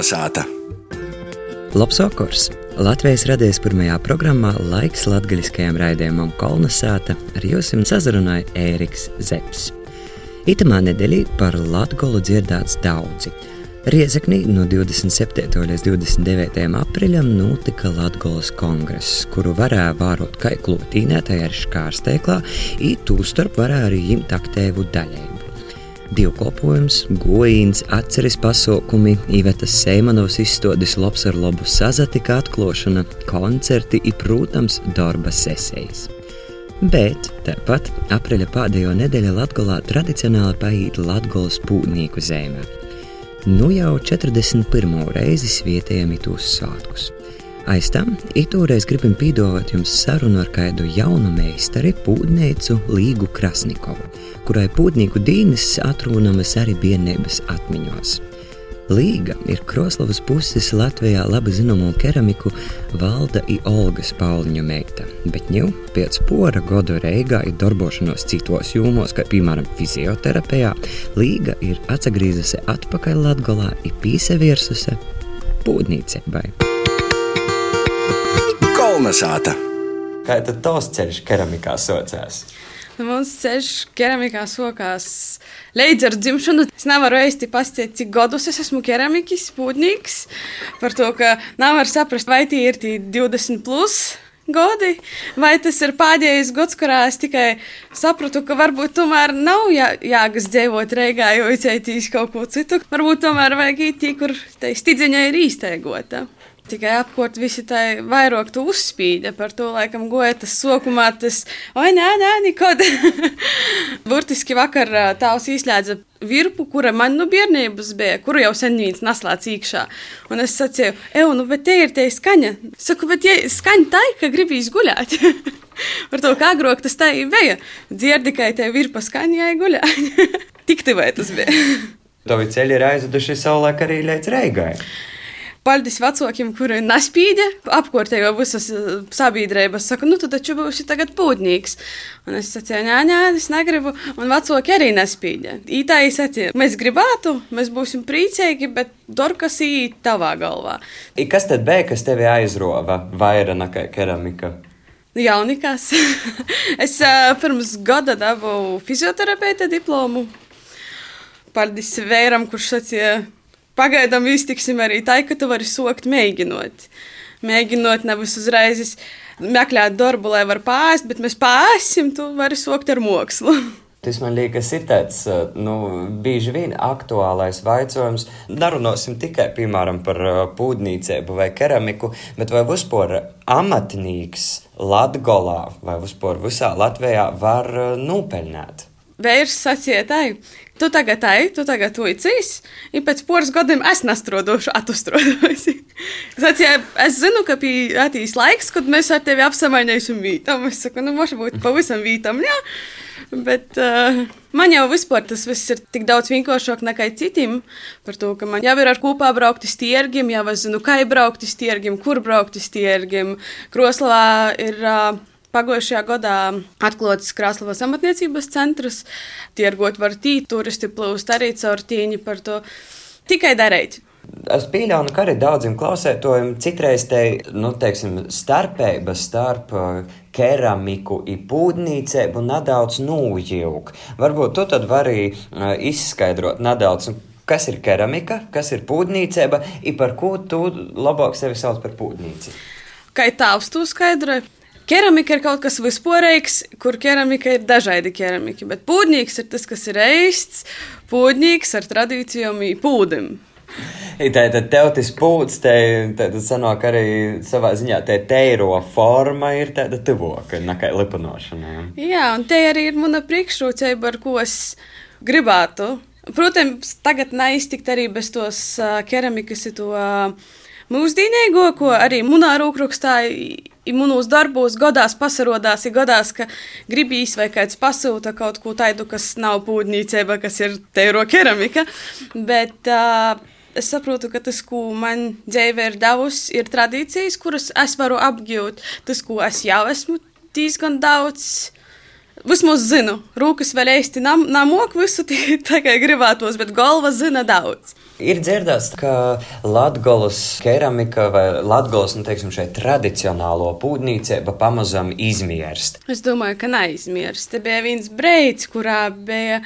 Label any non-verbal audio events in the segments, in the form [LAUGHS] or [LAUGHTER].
Kalnasāta! Labs vakars! Latvijas radijas pirmajā programmā laiks latgaļiskajam raidījumam Kolnesāta ar jums sazrunāja Ēriks Zepsi. Itamā nedēļā par Latgolu dzirdēts daudzi. Riezeknī no 27. līdz 29. aprīļam notika Latvijas kongress, kuru varēja vērot kā klotīnētāji ar škārsteiklā, un tūstarp varēja arī ņemt aktīvu daļēju dievkalpojums, gojīns, atceres pasaukumi, Ivetas Seimanovs izstādes labs ar labu sazatika atklāšana, koncerti un, protams, darba sesijas. Bet tāpat aprīļa pēdējo nedēļu Latvijā tradicionāli paiet Latvijas pūtnieku zemē. Nu jau 41. reizi svietējam itūs svētkus. Aiz tam itūreiz gribam pīdot jums sarunu ar kādu jaunu meistari, pūtneicu Līgu Krasnikovu, kurai pūtnieku dīnes atrūnamas arī biednības atmiņos. Līga ir Kroslavas puses Latvijā labi zināmo keramiku Valda i Olgas Pauliņu meita, bet ņū pēc pora godu reigā ir darbošanos citos jūmos, kā piemēram fizioterapijā, Līga ir atsagrīzusi atpakaļ Latgolā i pīseviersuse pūtnīcībai. Kalnasāta! Kā tad tavs ceļš keramikā socās? Nu, Mums ceļš keramikā sokās līdz ar dzimšanu. Es nevaru īsti pastāstīt, cik gadus es esmu keramikas pūtnieks. Par to, ka nevar saprast, vai tie ir tie 20 plus gadi, vai tas ir pēdējais gads, kurā es tikai sapratu, ka varbūt tomēr nav jā, jāgas dzīvot Reigā, jo izceitīs kaut ko citu. Varbūt tomēr vajag iet tie, kur tai stidziņai ir īsteigota. Tikai apkārt visi tā vairāk tu uzspīda par to, laikam, goja tas sokumā, tas, oi, nē, nē, nekad. [LAUGHS] Burtiski vakar ā, tāvs izslēdza virpu, kura man nu bērnības bija, kuru jau sen viens naslāc īkšā. Un es sacīju, eju, nu, bet te ir te skaņa. Saku, bet ja skaņa tā, ka gribīs guļāt. [LAUGHS] Par to, kā agrāk tas tā bija. Dzirdi, ka te virpa skaņa, ja guļāt. [LAUGHS] Tik tuvē tas bija. Tavi ceļi ir aizveduši savulaik arī līdz Reigai. Paldies vecākiem, kuri nespīdē, apkārtējo visas eh, sabiedrības. Saka, nu, tu taču būsi tagad pūtnieks. Un es teicu, nē, nē, es negribu. Un vecāki arī. Ītā es teicu, mēs gribētu, mēs būsim priecīgi, bet dorkas īt tavā galvā. I kas tad bija, kas tevi aizrova vairāk nekā keramika? Jaunikas. [LAUGHS] es uh, pirms gada dabūju fizioterapeita diplomu. Paldies vēram, kurš sacīja, pagaidām iztiksim arī tā, ka tu vari sokt mēģinot. Mēģinot nevis uzreiz meklēt darbu, lai var pāriest, bet mēs pāriesim, tu vari sokt ar mākslu. [LAUGHS] Tas man liekas, ir tāds nu, bieži vien aktuālais jautājums. Nerunāsim tikai piemēram, par pūdnīcību vai keramiku, bet vai vispār amatnieks Latvijā vai vispār visā Latvijā var nopelnīt? Vērš sacīja, tā, tu tagad ej, tu tagad uicīs, un pēc poras gadiem es nestrodošu, atustrodošu. [LAUGHS] Sacīja, es zinu, ka bija atīs laiks, kad mēs ar tevi apsamainīsim vītam. Es saku, nu, varbūt pavisam vītam, jā. Bet uh, man jau vispār tas viss ir tik daudz vienkāršāk nekā citiem. Par to, ka man jau ir ar kopā braukt uz tirgiem, jau es zinu, kā braukt uz tirgiem, kur braukt uz tirgiem. Kroslavā ir. Uh, Pagājušajā gadā atklāts Krasnodarbas amatniecības centrs, tirgot var tīt, turisti plūst arī caur tīņu par to. Tikai darīt. Es pieļauju, ka arī daudziem klausētājiem citreiz te nu, teiksim, starpība starp uh, keramiku un pūdnīcību nedaudz nūjūg. Varbūt tu tad vari uh, izskaidrot nedaudz. Kas ir keramika, kas ir pūdnīcība, un par ko tu labāk sevi sauc par pūdnīci? Kā tāvs tu skaidroji? Keramika ir kaut kas vispārīgs, kur keramika ir dažādi keramiki, bet pūdnīgs ir tas, kas ir eists, pūdnīgs ar tradīcijām pūdim. Tātad tev tas pūcis, tad sanāk arī savā ziņā tā teiro forma ir tāda tuvoka, nekā lipanošana. Jā, un te arī ir mana priekšrocība, ar ko es gribētu. Protams, tagad neiztikt arī bez tos uh, keramikas, to uh, mūsdienīgo, ko arī munā rūkrakstā I manos darbos gadās pasarodās, ir gadās, ka gribīs vai kāds pasūta kaut ko tādu, kas nav pūdnīcība, kas ir teiro keramika. Bet uh, es saprotu, ka tas, ko man dzīve ir devusi, ir tradīcijas, kuras es varu apgūt. Tas, ko es jau esmu diezgan daudz Vismaz zinu, rūkas vēl īsti nam, namok visu [LAUGHS] tikai gribētos, bet galva zina daudz. Ir dzirdēts, ka Latvijas keramika vai Latvijas nu, teiksim, tradicionālo pūdnīcība pamazām izmirst. Es domāju, ka neizmirst. Te bija viens breids, kurā bija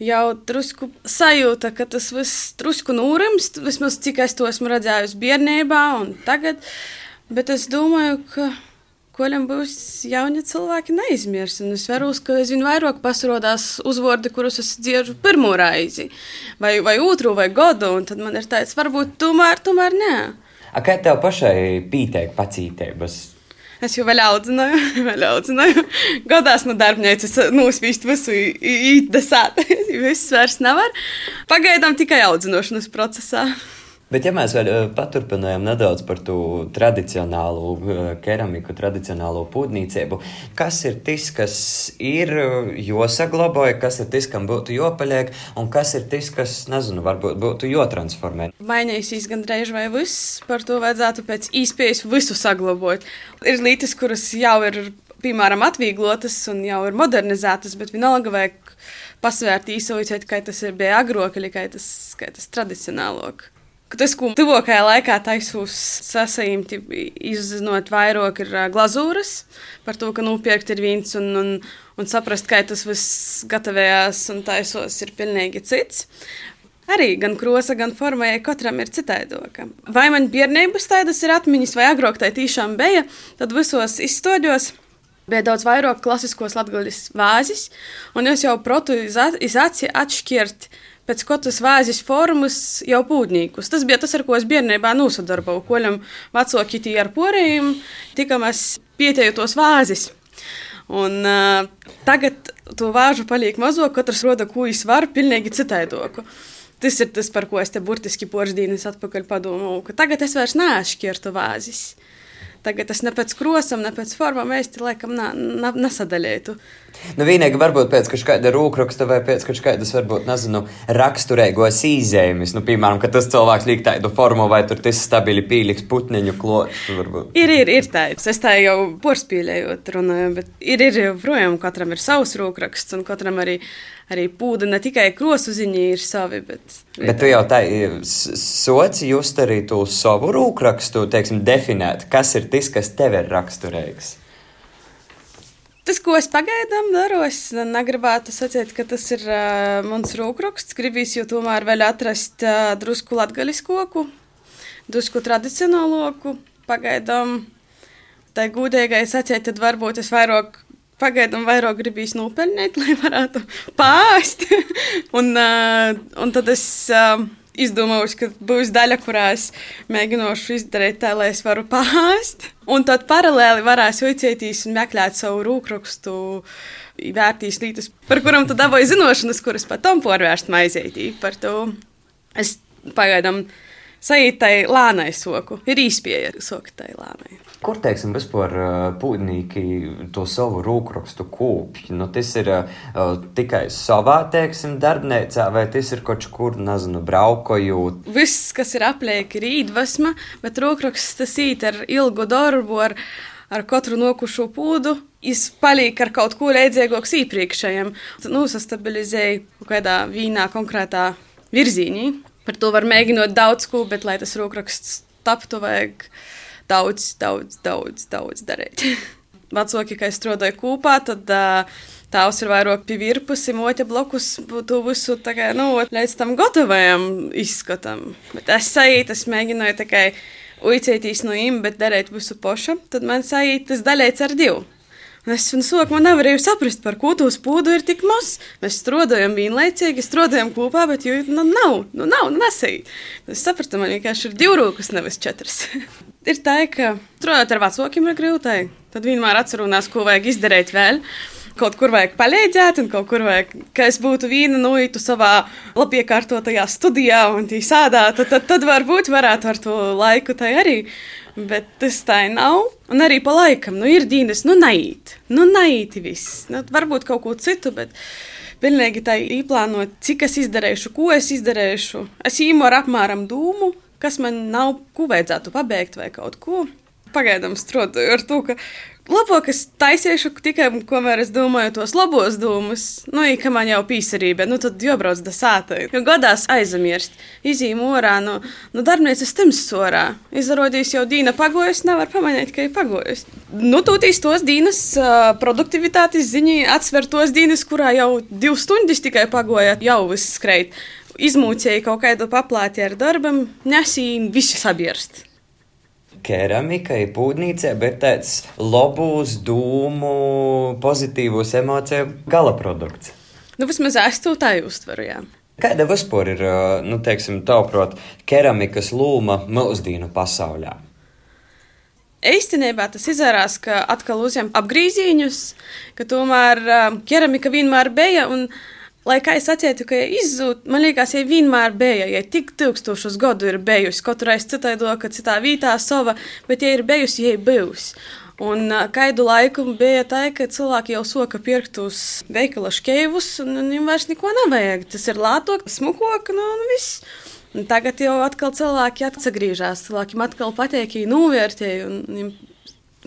jau drusku sajūta, ka tas viss drusku nūrimst, vismaz cik es to esmu redzējusi bērnībā un tagad. Bet es domāju, ka Koļam būs jauni cilvēki neizmirs. Un es varu, ka aizvien vairāk pasirodās uzvārdi, kurus es dziedu pirmo reizi, vai, vai otru, vai gadu, tad man ir tāds, varbūt tomēr, tomēr nē. A kā tev pašai pītēk pacītēbas? Es jau vēl audzināju, [LAUGHS] vēl audzināju. Godās no darbnīcas nosvīst visu īdesāt. [LAUGHS] Viss vairs nevar. Pagaidām tikai audzinošanas procesā. Bet, ja mēs vēl paturpinām nedaudz par to tradicionālo keramiku, tradicionālo pūdnīcību, kas ir tas, kas ir jāsaglabāja, kas ir tas, kam būtu jāpaliek, un kas ir tas, kas, nezinu, varbūt būtu jātransformē? Mainīsies gandrīz vai viss, par to vajadzētu pēc īspējas visu saglabāt. Ir lietas, kuras jau ir, piemēram, atvieglotas un jau ir modernizētas, bet vienalga vajag pasvērt īsojot, kā tas bija agrokļi, kā tas, kā tas tradicionālāk. Tas, ko tuvākajā laikā taisos sasaimt, izzinot vairāk, ir glazūras, par to, ka nopirkt ir viens un, un, un saprast, kā tas viss gatavējās un taisos ir pilnīgi cits. Arī gan krosa, gan forma, ja katram ir citaidoka. Vai man bērnības tādas ir atmiņas, vai agrāk tā tiešām bija, tad visos izstoļos bija daudz vairāk klasiskos latgaļas vāzes, un es jau protu izaci atšķirt pēc katras vāzes formas jau pūtniekus. Tas bija tas, ar ko es bērnībā nosadarboju. Koļam vecāki tie ar porējiem, tikā mēs pietēju tos vāzes. Un, uh, tagad to vāžu paliek mazo, katrs roda, viņš var, pilnīgi citaidoku. Tas ir tas, par ko es te burtiski poras dienas atpakaļ padomāju, ka tagad es vairs neašķirtu vāzes. Tagad es ne pēc krosam, ne pēc formām īsti laikam nesadaļētu. Nu, vienīgi varbūt pēc kāda rūkraksta vai pēc kādas, varbūt, nezinu, raksturīgos īzējumus. Nu, piemēram, ka tas cilvēks liek tādu formu vai tur tas stabili pīliks putniņu klots. Ir, ir, ir tāds. Es tā jau porspīlējot runāju, bet ir, ir joprojām katram ir savs rūkraksts un katram arī arī pūda ne tikai krosuziņi ir savi. Bet, bet tu jau tā soci just arī to savu rūkrakstu, teiksim, definēt, kas ir tas, kas tev ir raksturīgs. Tas, ko es pagaidām daru, es negribētu sacīt, ka tas ir uh, mans rūkraksts. Gribīs jau tomēr vēl atrast uh, drusku latgaļiskoku, drusku tradicionāloku. Pagaidām tā gudīgai sacīt, tad varbūt es vairāk Pagaidām vairāk gribīs nopelnīt, [LAUGHS] lai varētu pāriest. [LAUGHS] un, uh, un tad es uh, izdomāju, ka būs daļa, kurā es mēģināšu izdarīt tā, lai es varu pāriest. Un tad paralēli varēšu uicēties un meklēt savu rūkrakstu. Vērtīs lietas, par kurām tu dabūji zināšanas, kuras pat tam porvērst maizētī. Par to es pagaidām sajūtai lānai soku. Ir īspēja sokai lānai. Kur, teiksim, vispār pūtnieki to savu rūkrakstu kūpj? Nu, tas ir uh, tikai savā, teiksim, darbnīcā, vai tas ir kaut kur, nezinu, braukojot? Viss, kas ir apliek, ir īdvesma, bet rūkraksts tas īt ar ilgu darbu, ar, ar katru nokušo pūdu. Es palieku ar kaut ko līdzīgāku iepriekšējiem. Nu, sastabilizēju kaut kādā vīnā konkrētā virzienī. Par to var mēģinot daudz ko, bet, lai tas rokraksts taptu, vajag daudz, daudz, daudz, daudz darīt. [LAUGHS] Vecāki, kad strādāja kopā, tad uh, tēvs ir vairāk pie virpus, moķa blokus, to visu tā kā, nu, līdz tam gatavajam izskatam. Bet es sajūtu, es mēģināju tikai uicēties no im, bet darīt visu pošu, tad man sajūta tas daļēts ar divu. Es no sākuma nevarēju saprast, par ko to spūdu ir tik maz. Mēs strādājam vienlaicīgi, strādājam kopā, bet jau nu, nav, nu, nav, nu, nesēji. Es sapratu, man vienkārši ir divi rokas, nevis četras. [LAUGHS] ir tā, ka strādājot ar vecākiem ir grūti. Tad vienmēr atcerās, ko vajag izdarīt vēl. Kaut kur vajag palīdzēt, un kaut kur vajag, ka es būtu viena no itu savā labiekārtotajā studijā un tī sādā, tad, tad, tad varbūt varētu ar to laiku tai arī Bet tas tā nav. Un arī pa laikam, nu, ir dienas, nu, naīt. Nu, naīti viss. Nu, varbūt kaut ko citu, bet pilnīgi tā īplānot, cik es izdarīšu, ko es izdarīšu. Es īmu ar apmēram dūmu, kas man nav, ko vajadzētu pabeigt vai kaut ko. Pagaidām strādāju ar to, ka Labāk es taisīšu tikai, kamēr es domāju tos labos dūmus, nu, ka man jau pīsarība, nu, tad jābrauc da sātai. Jo godās aizamirst, izīm orā, nu, nu darbnīcas tims sorā. Izrādījis jau dīna pagojas, nevar pamanīt, ka ir pagojas. Nu, tūtīs tos dīnas produktivitātes ziņī atsver tos dīnas, kurā jau divas stundas tikai pagoja, jau viss skreit. Izmūcēja kaut kādu paplāti ar darbam, nesīm visi sabierst keramika, ir pūdnīca, bet tāds labus, dūmu, pozitīvus emociju gala produkts. Nu, vismaz es to tā uztveru. Jā. Kāda vispār ir, nu, teiksim, tavuprāt, keramikas loma mūsdienu pasaulē? Īstenībā tas izrādās, ka atkal uzņem apgrīziņus, ka tomēr keramika vienmēr bija. Un, lai kā es atceru, ka izzūd, man liekas, ja vienmēr bija, ja tik tūkstošus gadu ir bijusi, kaut reiz citaido, citā vietā sava, bet ja ir bijusi, ja ir bijusi. Un kādu laiku bija tā, ka cilvēki jau soka pirkt uz veikala škeivus, un viņiem vairs neko nevajag. Tas ir lātok, smukok, nu, un viss. Un tagad jau atkal cilvēki atgriežas, cilvēkiem atkal patīk, novērtēja, un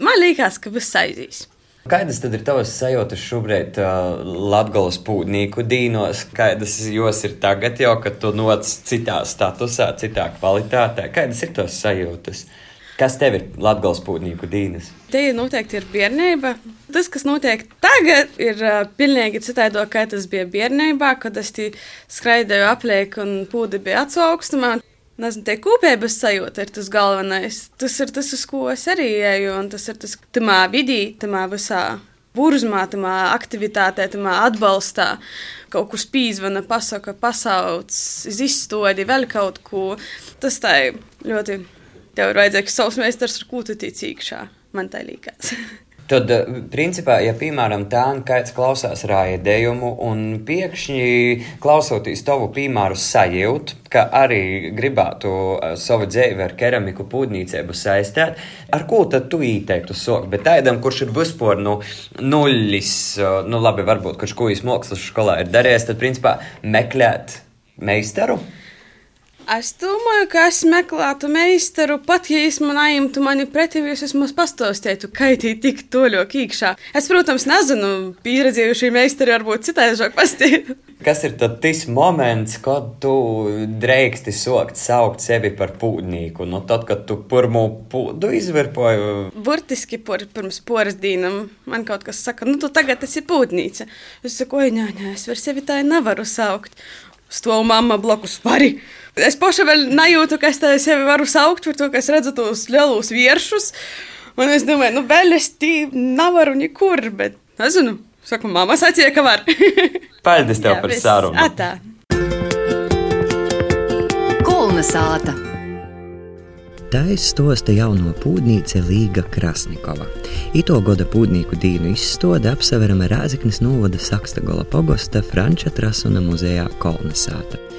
man liekas, ka viss aizies. Kādas tad ir tavas sajūtas šobrīd uh, Latvijas pūtnieku dīnos? Kādas jos ir tagad, jau kad tu noc citā statusā, citā kvalitātē? Kādas ir tavas sajūtas? Kas tev ir Latvijas pūtnieku dīnas? Te noteikti ir bērnība. Tas, kas notiek tagad, ir uh, pilnīgi citādi, kā tas bija bērnībā, kad es skraidīju apliek un pūdi bija atsaukstumā nezinu, tie kopības sajūta ir tas galvenais. Tas ir tas, uz ko es arī eju, un tas ir tas, tamā vidī, tamā visā burzmā, tamā aktivitātē, tamā atbalstā. Kaut kur spīdzvana, pasaka, pasauc, izstādi vēl kaut ko. Tas tā ļoti, tev ir vajadzīgs savs meistars, ar ko tu tici iekšā. Man tā liekas. [LAUGHS] Tad, eh, principā, ja piemēram tā kāds klausās raidījumu un pēkšņi klausoties tavu piemēru sajūt, ka arī gribētu eh, savu dzīvi ar keramiku pūdnīcību saistīt, ar ko tad tu ieteiktu sok? Bet tādam, kurš ir vispār nu, nullis, eh, nu labi, varbūt kurš ko izmokslas skolā ir darījis, tad principā meklēt meistaru. Es domāju, ka es meklētu meistaru, pat ja es man aimtu mani pretī, es vismaz pastāstītu, kaitī tik toļok iekšā. Es, protams, nezinu, pieredzējušie meistari varbūt citāžāk pastīt. [LAUGHS] Kas ir tad tas moments, kad tu drēksti sokt saukt sevi par pūdnieku? Nu, tad, kad tu pirmo pūdu izvirpoji? Burtiski por, pirms poras dīnam man kaut kas saka, nu tu tagad esi pūdnīca. Es saku, oi, nē, nē, es var sevi tā nevaru saukt. Stāv mamma blakus vari. Es paša vēl nejūtu, ka es sevi varu saukt par to, ka es redzu tos lielos virsus. Un es domāju, nu, vēl es tī nevaru nekur, bet nezinu. Saku, mamma sacīja, ka var. [LAUGHS] Paldies tev Jā, par sarunu. Atā. Kulna sāta. Tā izstosta jauno pūdnīca Līga Krasnikova. Ito goda pūdnīku dīnu izstāde apseverama Rāzaknis novada Sakstagola pogosta Franča Trasuna muzejā Kolnesāta.